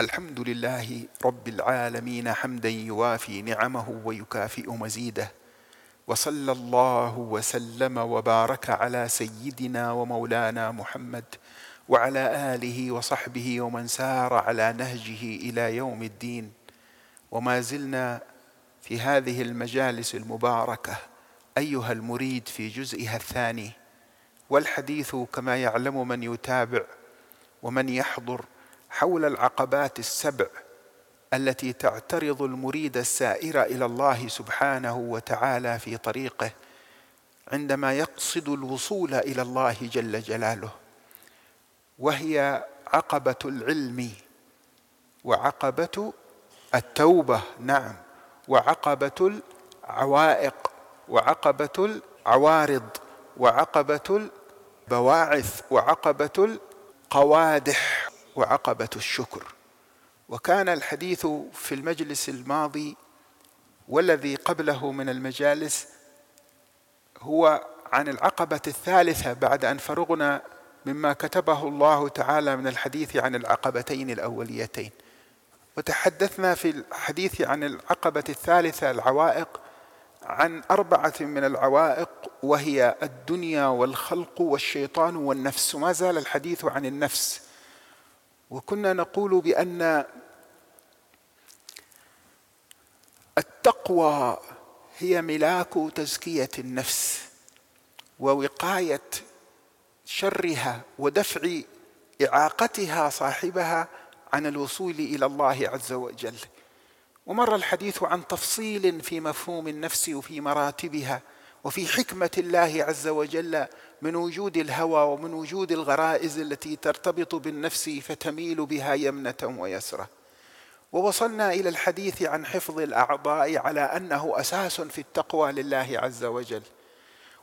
الحمد لله رب العالمين حمدا يوافي نعمه ويكافئ مزيده وصلى الله وسلم وبارك على سيدنا ومولانا محمد وعلى آله وصحبه ومن سار على نهجه إلى يوم الدين. وما زلنا في هذه المجالس المباركة أيها المريد في جزئها الثاني والحديث كما يعلم من يتابع ومن يحضر حول العقبات السبع التي تعترض المريد السائر إلى الله سبحانه وتعالى في طريقه عندما يقصد الوصول إلى الله جل جلاله وهي عقبة العلم وعقبة التوبة نعم وعقبة العوائق وعقبة العوارض وعقبة البواعث وعقبة القوادح. وعقبة الشكر. وكان الحديث في المجلس الماضي والذي قبله من المجالس هو عن العقبة الثالثة بعد أن فرغنا مما كتبه الله تعالى من الحديث عن العقبتين الأوليتين. وتحدثنا في الحديث عن العقبة الثالثة العوائق عن أربعة من العوائق وهي الدنيا والخلق والشيطان والنفس. وما زال الحديث عن النفس وكنا نقول بأن التقوى هي ملاك تزكية النفس ووقاية شرها ودفع إعاقتها صاحبها عن الوصول إلى الله عز وجل. ومر الحديث عن تفصيل في مفهوم النفس وفي مراتبها. وفي حكمة الله عز وجل من وجود الهوى ومن وجود الغرائز التي ترتبط بالنفس فتميل بها يمنة ويسرة. ووصلنا إلى الحديث عن حفظ الأعضاء على أنه أساس في التقوى لله عز وجل.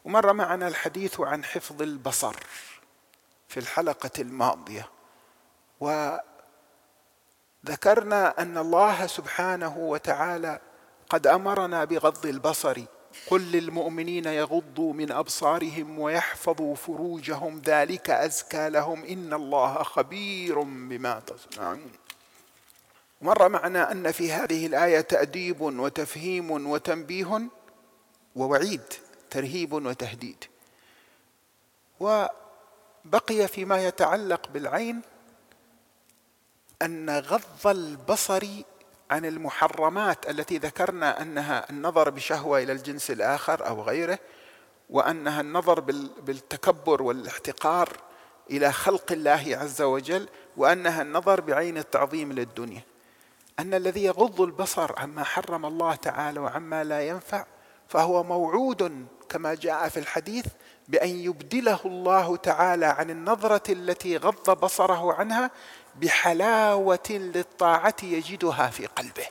ومر معنا الحديث عن حفظ البصر في الحلقة الماضية. وذكرنا أن الله سبحانه وتعالى قد أمرنا بغض البصر قل للمؤمنين يغضوا من أبصارهم ويحفظوا فروجهم ذلك أزكى لهم. إن الله خبير بما تصنعون. مر معنا أن في هذه الآية تأديب وتفهيم وتنبيه ووعيد ترهيب وتهديد. وبقي فيما يتعلق بالعين أن غض البصر عن المحرمات التي ذكرنا أنها النظر بشهوة إلى الجنس الآخر أو غيره وأنها النظر بالتكبر والاحتقار إلى خلق الله عز وجل وأنها النظر بعين التعظيم للدنيا. أن الذي يغض البصر عما حرم الله تعالى وعما لا ينفع فهو موعود كما جاء في الحديث بأن يبدله الله تعالى عن النظرة التي غض بصره عنها بحلاوة للطاعة يجدها في قلبه.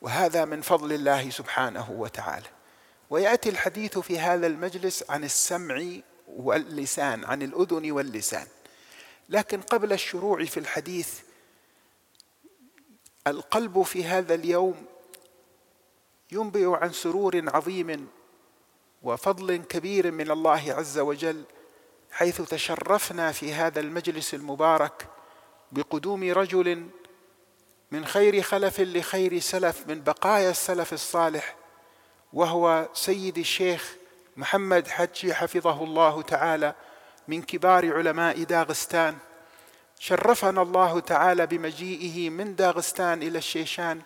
وهذا من فضل الله سبحانه وتعالى. ويأتي الحديث في هذا المجلس عن السمع واللسان عن الأذن واللسان. لكن قبل الشروع في الحديث القلب في هذا اليوم ينبئ عن سرور عظيم وفضل كبير من الله عز وجل حيث تشرفنا في هذا المجلس المبارك بقدوم رجل من خير خلف لخير سلف من بقايا السلف الصالح وهو سيد الشيخ محمد حجي حفظه الله تعالى من كبار علماء داغستان. شرفنا الله تعالى بمجيئه من داغستان إلى الشيشان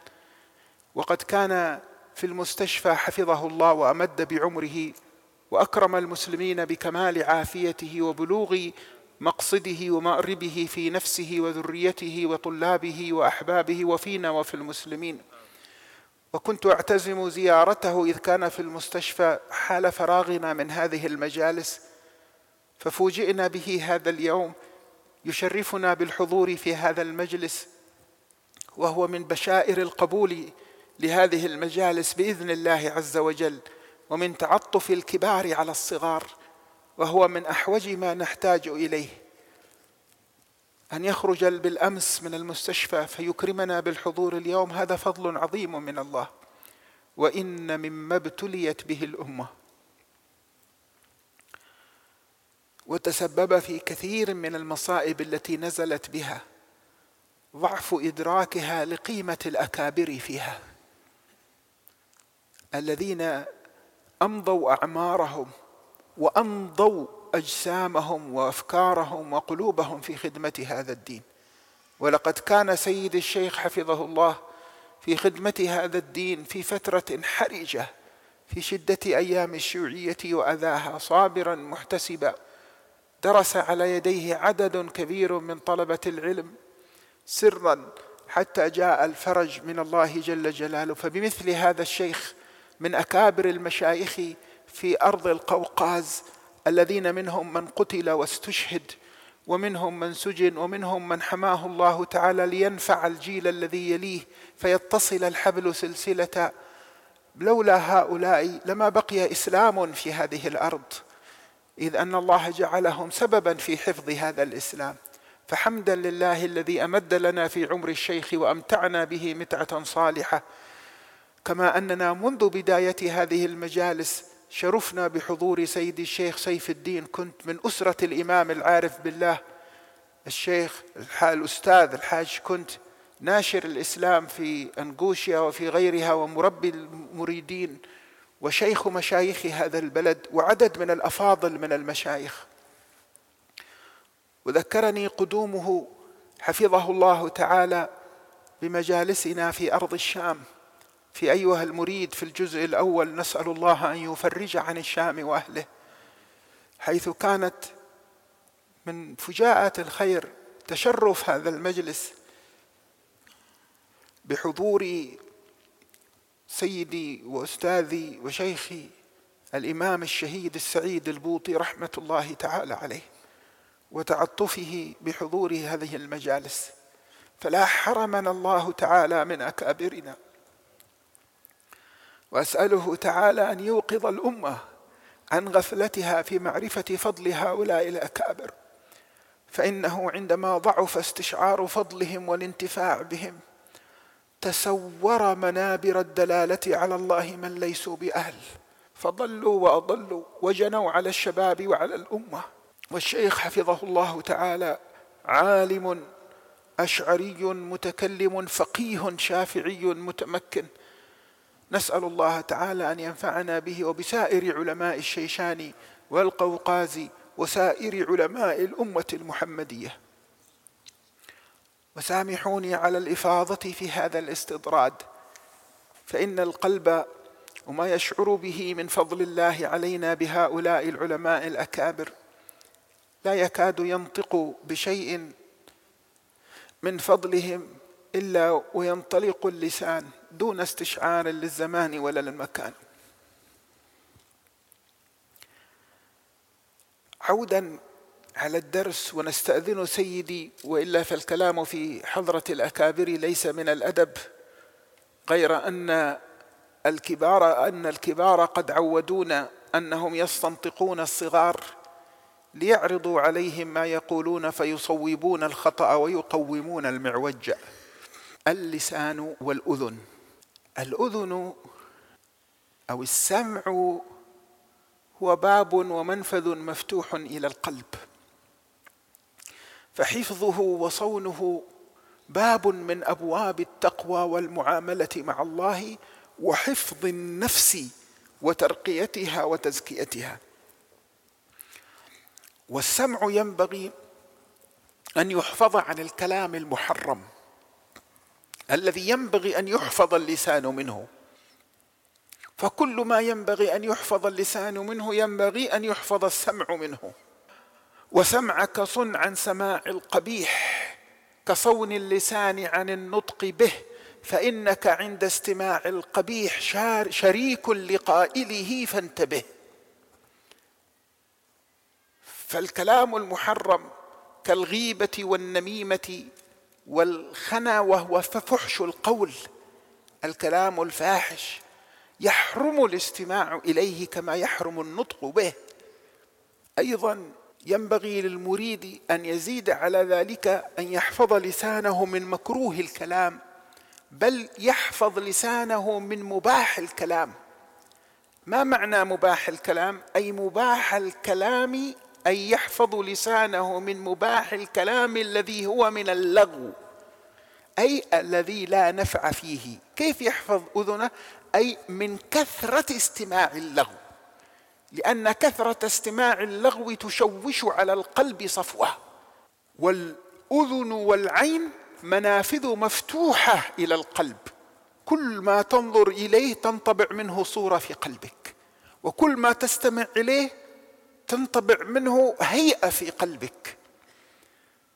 وقد كان في المستشفى حفظه الله وأمد بعمره وأكرم المسلمين بكمال عافيته وبلوغ مقصده ومأربه في نفسه وذريته وطلابه وأحبابه وفينا وفي المسلمين. وكنت أعتزم زيارته إذ كان في المستشفى حال فراغنا من هذه المجالس ففوجئنا به هذا اليوم يشرفنا بالحضور في هذا المجلس وهو من بشائر القبول لهذه المجالس بإذن الله عز وجل ومن تعطف الكبار على الصغار. وهو من أحوج ما نحتاج إليه. أن يخرج بالأمس من المستشفى فيكرمنا بالحضور اليوم هذا فضل عظيم من الله. وإن مما ابتليت به الأمة. وتسبب في كثير من المصائب التي نزلت بها ضعف إدراكها لقيمة الأكابر فيها. الذين أمضوا أعمارهم وأمضوا أجسامهم وأفكارهم وقلوبهم في خدمة هذا الدين. ولقد كان سيد الشيخ حفظه الله في خدمة هذا الدين في فترة حرجة في شدة أيام الشيوعية وأذاها صابرا محتسبا. درس على يديه عدد كبير من طلبة العلم سرا حتى جاء الفرج من الله جل جلاله. فبمثل هذا الشيخ من أكابر المشايخ في أرض القوقاز الذين منهم من قتل واستشهد ومنهم من سجن ومنهم من حماه الله تعالى لينفع الجيل الذي يليه فيتصل الحبل سلسلة. لولا هؤلاء لما بقي إسلام في هذه الأرض إذ أن الله جعلهم سببا في حفظ هذا الإسلام. فحمدا لله الذي أمد لنا في عمر الشيخ وأمتعنا به متعة صالحة. كما أننا منذ بداية هذه المجالس شرفنا بحضور سيدي الشيخ سيف الدين. كنت من أسرة الإمام العارف بالله. الشيخ الأستاذ الحاج كنت ناشر الإسلام في أنغوشيا وفي غيرها ومربي المريدين وشيخ مشايخ هذا البلد وعدد من الأفاضل من المشايخ. وذكرني قدومه حفظه الله تعالى بمجالسنا في أرض الشام. في أيها المريد في الجزء الأول نسأل الله أن يفرج عن الشام وأهله حيث كانت من فجاءة الخير تشرف هذا المجلس بحضور سيدي وأستاذي وشيخي الإمام الشهيد السعيد البوطي رحمة الله تعالى عليه وتعطفه بحضور هذه المجالس. فلا حرمنا الله تعالى من أكابرنا. وأسأله تعالى أن يوقظ الأمة عن غفلتها في معرفة فضل هؤلاء الأكابر. فإنه عندما ضعف استشعار فضلهم والانتفاع بهم تسور منابر الدلالة على الله من ليسوا بأهل. فضلوا وأضلوا وجنوا على الشباب وعلى الأمة. والشيخ حفظه الله تعالى عالم أشعري متكلم فقيه شافعي متمكن. نسأل الله تعالى أن ينفعنا به وبسائر علماء الشيشان والقوقاز وسائر علماء الأمة المحمدية. وسامحوني على الإفاضة في هذا الاستطراد فإن القلب وما يشعر به من فضل الله علينا بهؤلاء العلماء الأكابر لا يكاد ينطق بشيء من فضلهم إلا وينطلق اللسان دون استشعار للزمان ولا للمكان. عودا على الدرس ونستأذن سيدي وإلا فالكلام في حضرة الأكابر ليس من الأدب غير أن الكبار أن الكبار قد عودونا أنهم يستنطقون الصغار ليعرضوا عليهم ما يقولون فيصوبون الخطأ ويقومون المعوج. اللسان والأذن. الأذن أو السمع هو باب ومنفذ مفتوح إلى القلب. فحفظه وصونه باب من أبواب التقوى والمعاملة مع الله وحفظ النفس وترقيتها وتزكيتها. والسمع ينبغي أن يحفظ عن الكلام المحرم. الذي ينبغي أن يحفظ اللسان منه. فكل ما ينبغي أن يحفظ اللسان منه ينبغي أن يحفظ السمع منه. وسمعك صن عن سماع القبيح كصون اللسان عن النطق به فإنك عند استماع القبيح شريك لقائله فانتبه. فالكلام المحرم كالغيبة والنميمة والخنا وهو فحش القول الكلام الفاحش يحرم الاستماع إليه كما يحرم النطق به. أيضا ينبغي للمريد أن يزيد على ذلك أن يحفظ لسانه من مكروه الكلام بل يحفظ لسانه من مباح الكلام. ما معنى مباح الكلام؟ أي مباح الكلام اي يحفظ لسانه من مباح الكلام الذي هو من اللغو أي الذي لا نفع فيه. كيف يحفظ أذنه؟ أي من كثرة استماع اللغو لأن كثرة استماع اللغو تشوش على القلب صفوة والأذن والعين منافذ مفتوحة إلى القلب. كل ما تنظر إليه تنطبع منه صورة في قلبك وكل ما تستمع إليه تنطبع منه هيئة في قلبك.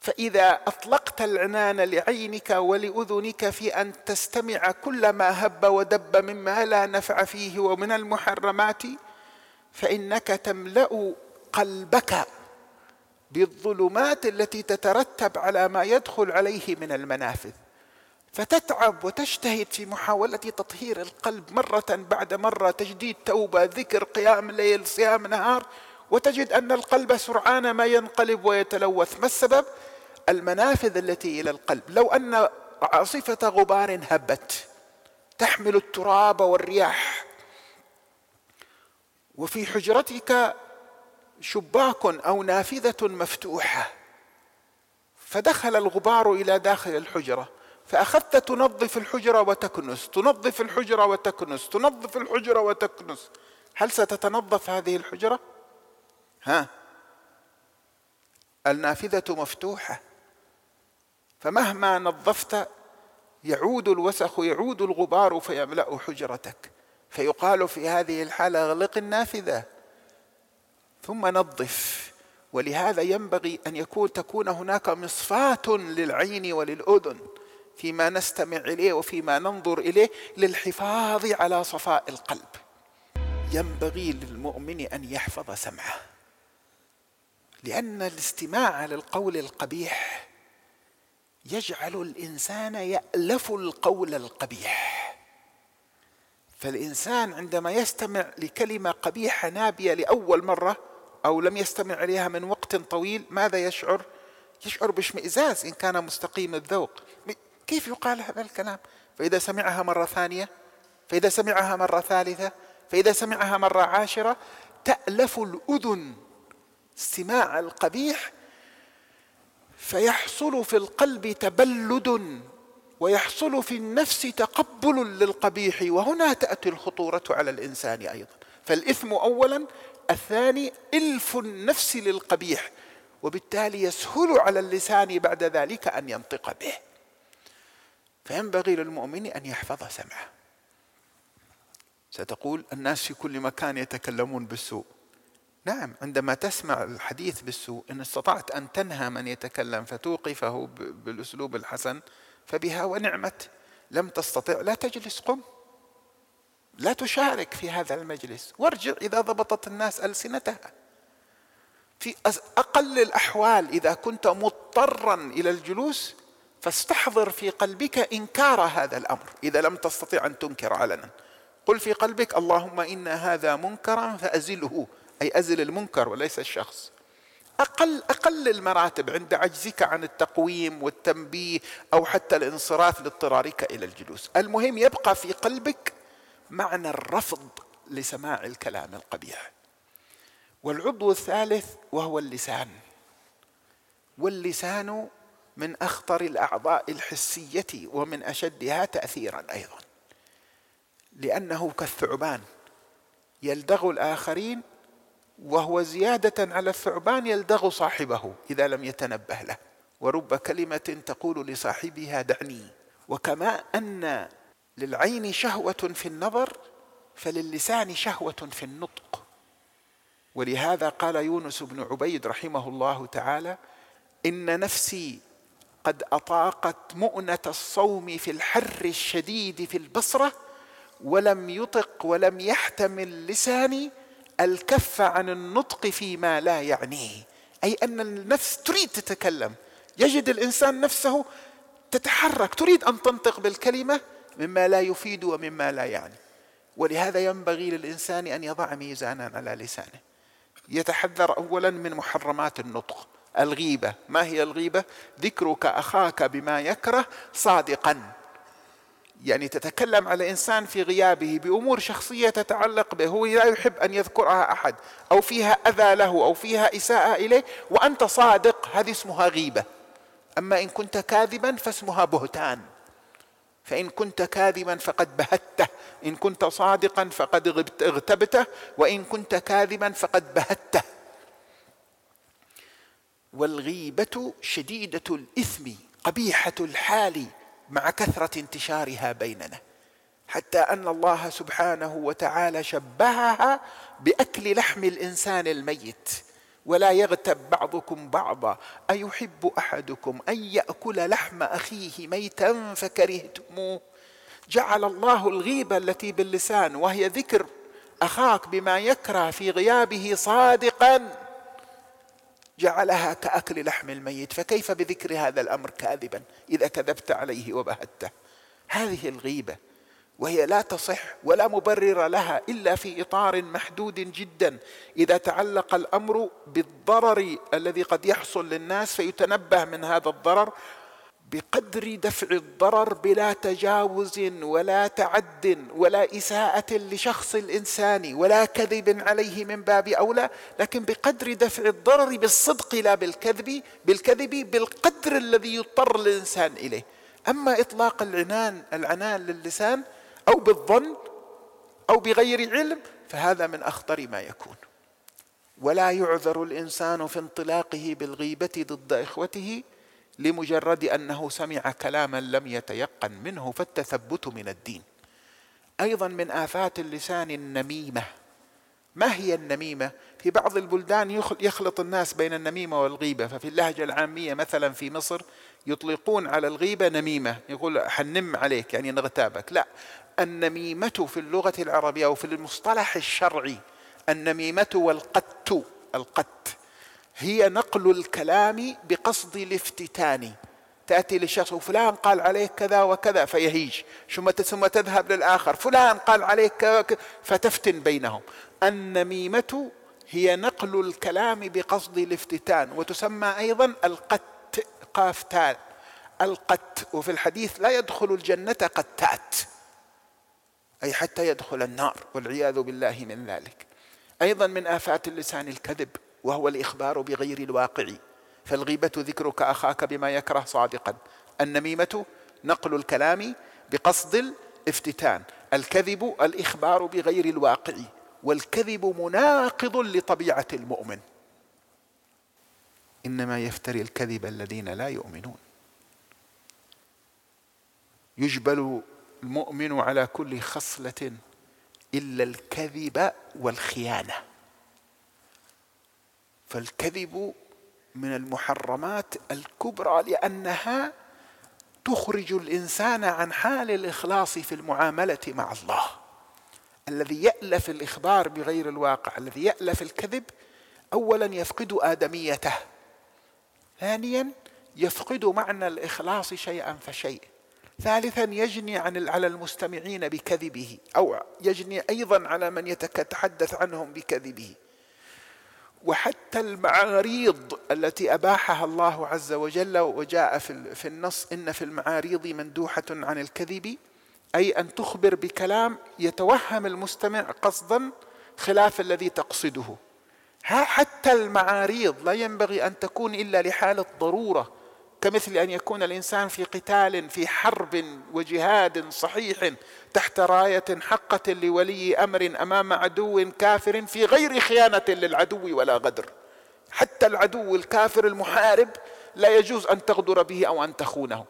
فإذا أطلقت العنان لعينك ولأذنك في أن تستمع كل ما هب ودب مما لا نفع فيه ومن المحرمات فإنك تملأ قلبك بالظلمات التي تترتب على ما يدخل عليه من المنافذ. فتتعب وتجتهد في محاولة تطهير القلب مرة بعد مرة تجديد توبة ذكر قيام ليل صيام نهار وتجد أن القلب سرعان ما ينقلب ويتلوث. ما السبب؟ المنافذ التي إلى القلب. لو أن عاصفة غبار هبت تحمل التراب والرياح وفي حجرتك شباك أو نافذة مفتوحة فدخل الغبار إلى داخل الحجرة. فأخذت تنظف الحجرة وتكنس تنظف الحجرة وتكنس تنظف الحجرة وتكنس. هل ستتنظف هذه الحجرة؟ ها؟ النافذة مفتوحة. فمهما نظفت يعود الوسخ يعود الغبار فيملأ حجرتك. فيقال في هذه الحالة اغلق النافذة. ثم نظف. ولهذا ينبغي أن يكون تكون هناك مصفاة للعين وللأذن فيما نستمع إليه وفيما ننظر إليه للحفاظ على صفاء القلب. ينبغي للمؤمن أن يحفظ سمعه. لأن الاستماع للقول القبيح يجعل الإنسان يألف القول القبيح فالإنسان عندما يستمع لكلمة قبيحة نابية لأول مرة أو لم يستمع إليها من وقت طويل ماذا يشعر؟ يشعر باشمئزاز إن كان مستقيم الذوق كيف يقال هذا الكلام؟ فإذا سمعها مرة ثانية فإذا سمعها مرة ثالثة فإذا سمعها مرة عاشرة تألف الأذن استماع القبيح فيحصل في القلب تبلد ويحصل في النفس تقبل للقبيح وهنا تأتي الخطورة على الإنسان أيضا. فالإثم اولا الثاني إلف النفس للقبيح وبالتالي يسهل على اللسان بعد ذلك أن ينطق به. فينبغي للمؤمن أن يحفظ سمعه. ستقول الناس في كل مكان يتكلمون بالسوء. نعم عندما تسمع الحديث بالسوء إن استطعت أن تنهى من يتكلم فتوقفه بالأسلوب الحسن فبها ونعمت. لم تستطع لا تجلس قم. لا تشارك في هذا المجلس. وارجع إذا ضبطت الناس ألسنتها. في أقل الأحوال إذا كنت مضطرا إلى الجلوس فاستحضر في قلبك إنكار هذا الأمر إذا لم تستطع أن تنكر علنا. قل في قلبك اللهم إن هذا منكرا فأزله. أي أزل المنكر وليس الشخص. أقل أقل المراتب عند عجزك عن التقويم والتنبيه أو حتى الانصراف لاضطرارك إلى الجلوس. المهم يبقى في قلبك معنى الرفض لسماع الكلام القبيح. والعضو الثالث وهو اللسان. واللسان من أخطر الأعضاء الحسية ومن أشدها تأثيرا أيضا. لأنه كالثعبان. يلدغ الآخرين وهو زيادة على الثعبان يلدغ صاحبه إذا لم يتنبه له. ورب كلمة تقول لصاحبها دعني. وكما أن للعين شهوة في النظر فللسان شهوة في النطق. ولهذا قال يونس بن عبيد رحمه الله تعالى إن نفسي قد أطاقت مؤنة الصوم في الحر الشديد في البصرة ولم يطق ولم يحتمل لساني الكف عن النطق فيما لا يعنيه. أي أن النفس تريد تتكلم. يجد الإنسان نفسه تتحرك تريد أن تنطق بالكلمة مما لا يفيد ومما لا يعني. ولهذا ينبغي للإنسان أن يضع ميزانا على لسانه. يتحذر اولا من محرمات النطق. الغيبة. ما هي الغيبة؟ ذكرك أخاك بما يكره صادقا. يعني تتكلم على إنسان في غيابه بأمور شخصية تتعلق به هو لا يحب أن يذكرها أحد أو فيها أذى له أو فيها إساءة إليه وأنت صادق هذه اسمها غيبة. أما إن كنت كاذبا فاسمها بهتان. فإن كنت كاذبا فقد بهته إن كنت صادقا فقد اغتبته. وإن كنت كاذبا فقد بهته والغيبة شديدة الإثم قبيحة الحال. مع كثرة انتشارها بيننا حتى أن الله سبحانه وتعالى شبهها بأكل لحم الإنسان الميت ولا يغتب بعضكم بعضا أيحب أحدكم أن يأكل لحم أخيه ميتا فكرهتموه؟ جعل الله الغيبة التي باللسان وهي ذكر أخاك بما يكره في غيابه صادقا. جعلها كأكل لحم الميت فكيف بذكر هذا الأمر كاذبا؟ إذا كذبت عليه وبهته. هذه الغيبة وهي لا تصح ولا مبرر لها إلا في إطار محدود جدا. إذا تعلق الأمر بالضرر الذي قد يحصل للناس فيتنبه من هذا الضرر بقدر دفع الضرر بلا تجاوز ولا تعد ولا إساءة لشخص الإنسان ولا كذب عليه من باب أولى لكن بقدر دفع الضرر بالصدق لا بالكذب بالكذب بالقدر الذي يضطر الإنسان إليه. أما إطلاق العنان العنان للسان أو بالظن أو بغير علم فهذا من أخطر ما يكون. ولا يعذر الإنسان في انطلاقه بالغيبة ضد إخوته لمجرد أنه سمع كلاما لم يتيقن منه فالتثبت من الدين. أيضا من آفات اللسان النميمة. ما هي النميمة؟ في بعض البلدان يخلط الناس بين النميمة والغيبة. ففي اللهجة العامية مثلا في مصر يطلقون على الغيبة نميمة. يقول حنم عليك يعني نغتابك. لا النميمة في اللغة العربية وفي المصطلح الشرعي النميمة والقت القت. هي نقل الكلام بقصد الافتتان. تأتي لشخص فلان قال عليك كذا وكذا. فيهيج. ثم ثم تذهب للآخر. فلان قال عليك كذا فتفتن بينهم. النميمة هي نقل الكلام بقصد الافتتان وتسمى أيضا القت قاف تال القت وفي الحديث لا يدخل الجنة قتات. أي حتى يدخل النار والعياذ بالله من ذلك. أيضا من آفات اللسان الكذب. وهو الإخبار بغير الواقع. فالغيبة ذكرك أخاك بما يكره صادقا. النميمة نقل الكلام بقصد الافتتان. الكذب الإخبار بغير الواقع. والكذب مناقض لطبيعة المؤمن. إنما يفتري الكذب الذين لا يؤمنون. يجبل المؤمن على كل خصلة إلا الكذب والخيانة. فالكذب من المحرمات الكبرى لأنها تخرج الإنسان عن حال الإخلاص في المعاملة مع الله. الذي يألف الإخبار بغير الواقع الذي يألف الكذب اولا يفقد آدميته ثانيا يفقد معنى الإخلاص شيئا فشيء ثالثا يجني عن على المستمعين بكذبه أو يجني أيضا على من يتحدث عنهم بكذبه. وحتى المعاريض التي أباحها الله عز وجل وجاء في النص إن في المعاريض مندوحة عن الكذب أي أن تخبر بكلام يتوهم المستمع قصدا خلاف الذي تقصده. ها حتى المعاريض لا ينبغي أن تكون إلا لحالة ضرورة. كمثل أن يكون الإنسان في قتال في حرب وجهاد صحيح تحت راية حقة لولي أمر أمام عدو كافر في غير خيانة للعدو ولا غدر. حتى العدو الكافر المحارب لا يجوز أن تغدر به أو أن تخونه.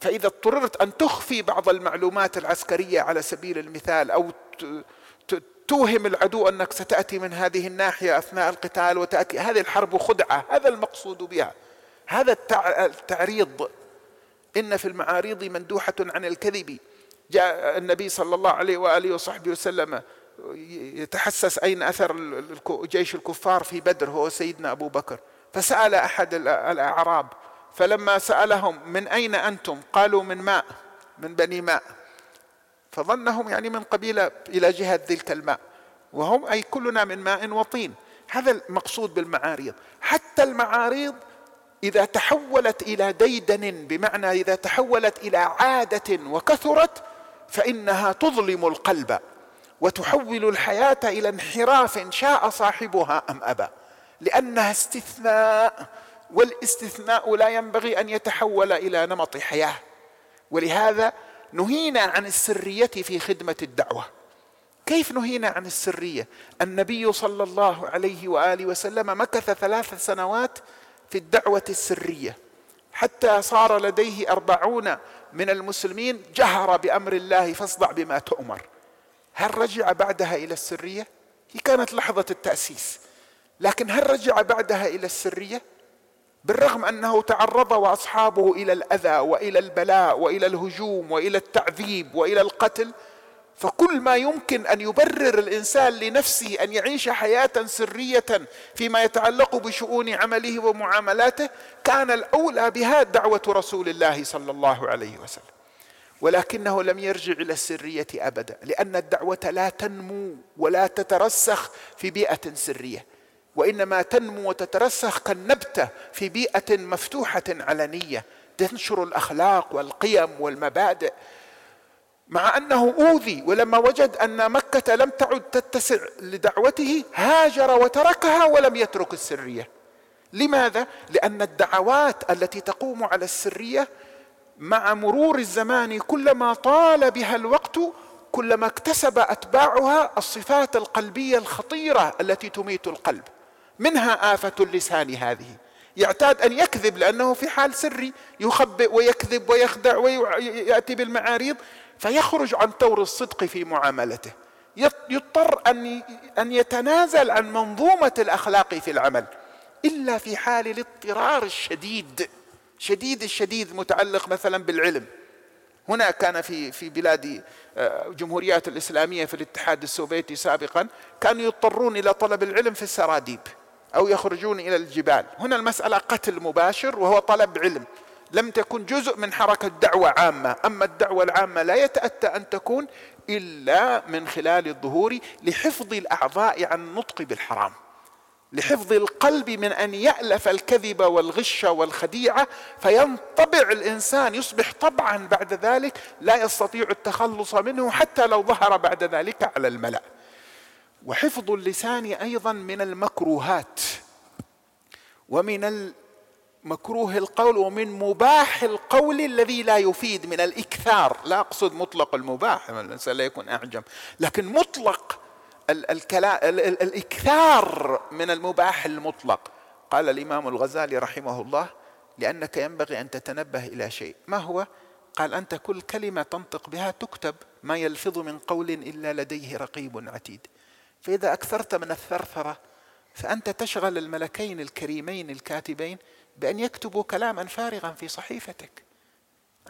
فإذا اضطررت أن تخفي بعض المعلومات العسكرية على سبيل المثال أو توهم العدو أنك ستأتي من هذه الناحية أثناء القتال وتأتي هذه الحرب خدعة هذا المقصود بها. هذا التعريض. إن في المعاريض مندوحة عن الكذب. جاء النبي صلى الله عليه وآله وصحبه وسلم يتحسس أين أثر جيش الكفار في بدر هو سيدنا أبو بكر. فسأل أحد الأعراب فلما سألهم من أين أنتم؟ قالوا من ماء من بني ماء. فظنهم يعني من قبيلة إلى جهة ذلك الماء. وهم أي كلنا من ماء وطين. هذا المقصود بالمعاريض حتى المعاريض إذا تحولت إلى ديدن بمعنى إذا تحولت إلى عادة وكثرت فإنها تظلم القلب وتحول الحياة إلى انحراف شاء صاحبها أم أبى. لأنها استثناء والاستثناء لا ينبغي أن يتحول إلى نمط حياة. ولهذا نهينا عن السرية في خدمة الدعوة. كيف نهينا عن السرية؟ النبي صلى الله عليه وآله وسلم مكث ثلاث سنوات في الدعوة السرية حتى صار لديه أربعون من المسلمين جهر بأمر الله فاصدع بما تؤمر هل رجع بعدها إلى السرية؟ هي كانت لحظة التأسيس لكن هل رجع بعدها إلى السرية؟ بالرغم أنه تعرض وأصحابه إلى الأذى وإلى البلاء وإلى الهجوم وإلى التعذيب وإلى القتل فكل ما يمكن أن يبرر الإنسان لنفسه أن يعيش حياة سرية فيما يتعلق بشؤون عمله ومعاملاته كان الأولى بها دعوة رسول الله صلى الله عليه وسلم. ولكنه لم يرجع إلى السرية أبدا لأن الدعوة لا تنمو ولا تترسخ في بيئة سرية وإنما تنمو وتترسخ كالنبتة في بيئة مفتوحة علنية تنشر الأخلاق والقيم والمبادئ. مع أنه أوذي ولما وجد أن مكة لم تعد تتسع لدعوته هاجر وتركها ولم يترك السرية. لماذا؟ لأن الدعوات التي تقوم على السرية مع مرور الزمان كلما طال بها الوقت كلما اكتسب أتباعها الصفات القلبية الخطيرة التي تميت القلب. منها آفة اللسان هذه. يعتاد أن يكذب لأنه في حال سري يخبئ ويكذب ويخدع ويأتي بالمعاريض. فيخرج عن طور الصدق في معاملته. يضطر أن أن يتنازل عن منظومة الأخلاق في العمل إلا في حال الاضطرار الشديد شديد الشديد متعلق مثلا بالعلم. هنا كان في في بلاد آه، جمهوريات الإسلامية في الاتحاد السوفيتي سابقا كانوا يضطرون إلى طلب العلم في السراديب أو يخرجون إلى الجبال. هنا المسألة قتل مباشر وهو طلب علم. لم تكن جزء من حركة دعوة عامة. أما الدعوة العامة لا يتأتى أن تكون إلا من خلال الظهور لحفظ الأعضاء عن النطق بالحرام. لحفظ القلب من أن يألف الكذب والغش والخديعة فينطبع الإنسان يصبح طبعا بعد ذلك لا يستطيع التخلص منه حتى لو ظهر بعد ذلك على الملأ. وحفظ اللسان أيضا من المكروهات. ومن مكروه القول ومن مباح القول الذي لا يفيد من الإكثار. لا أقصد مطلق المباح الإنسان لا يكون أعجم لكن مطلق الكلام الإكثار من المباح المطلق. قال الإمام الغزالي رحمه الله لأنك ينبغي أن تتنبه إلى شيء. ما هو؟ قال أنت كل كلمة تنطق بها تكتب ما يلفظ من قول إلا لديه رقيب عتيد. فإذا أكثرت من الثرثرة فأنت تشغل الملكين الكريمين الكاتبين بأن يكتبوا كلاما فارغا في صحيفتك.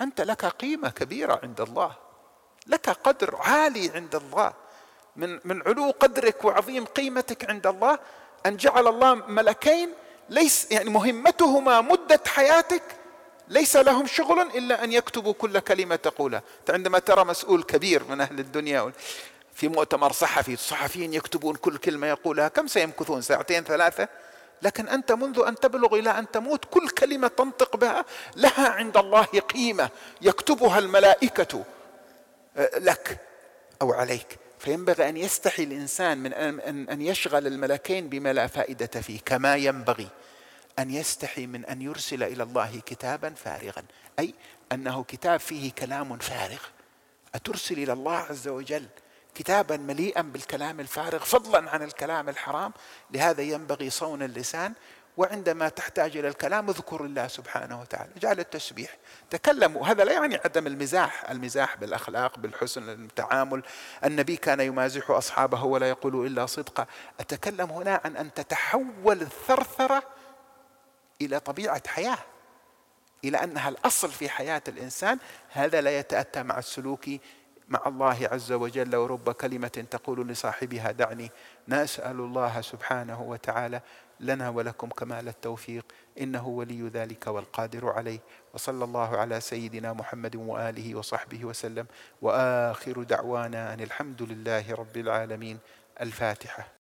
أنت لك قيمة كبيرة عند الله. لك قدر عالي عند الله. من من علو قدرك وعظيم قيمتك عند الله أن جعل الله ملكين ليس يعني مهمتهما مدة حياتك ليس لهم شغل إلا أن يكتبوا كل كلمة تقولها. عندما ترى مسؤول كبير من أهل الدنيا في مؤتمر صحفي الصحفيين يكتبون كل كلمة يقولها. كم سيمكثون؟ ساعتين ثلاثة؟ لكن أنت منذ أن تبلغ إلى أن تموت كل كلمة تنطق بها لها عند الله قيمة يكتبها الملائكة آه، لك أو عليك. فينبغي أن يستحي الإنسان من ان يشغل الملكين بما لا فائدة فيه كما ينبغي أن يستحي من أن يرسل إلى الله كتابا فارغا. أي أنه كتاب فيه كلام فارغ. أترسل إلى الله عز وجل كتابا مليئا بالكلام الفارغ فضلا عن الكلام الحرام. لهذا ينبغي صون اللسان وعندما تحتاج إلى الكلام اذكر الله سبحانه وتعالى. اجعل التسبيح. تكلموا. هذا لا يعني عدم المزاح. المزاح بالأخلاق بالحسن التعامل النبي كان يمازح أصحابه ولا يقول إلا صدقا أتكلم هنا عن أن تتحول الثرثرة إلى طبيعة حياة إلى أنها الأصل في حياة الإنسان. هذا لا يتأتى مع السلوك مع الله عز وجل ورب كلمة تقول لصاحبها دعني نسأل الله سبحانه وتعالى لنا ولكم كمال التوفيق إنه ولي ذلك والقادر عليه. وصلى الله على سيدنا محمد وآله وصحبه وسلم وآخر دعوانا أن الحمد لله رب العالمين. الفاتحة.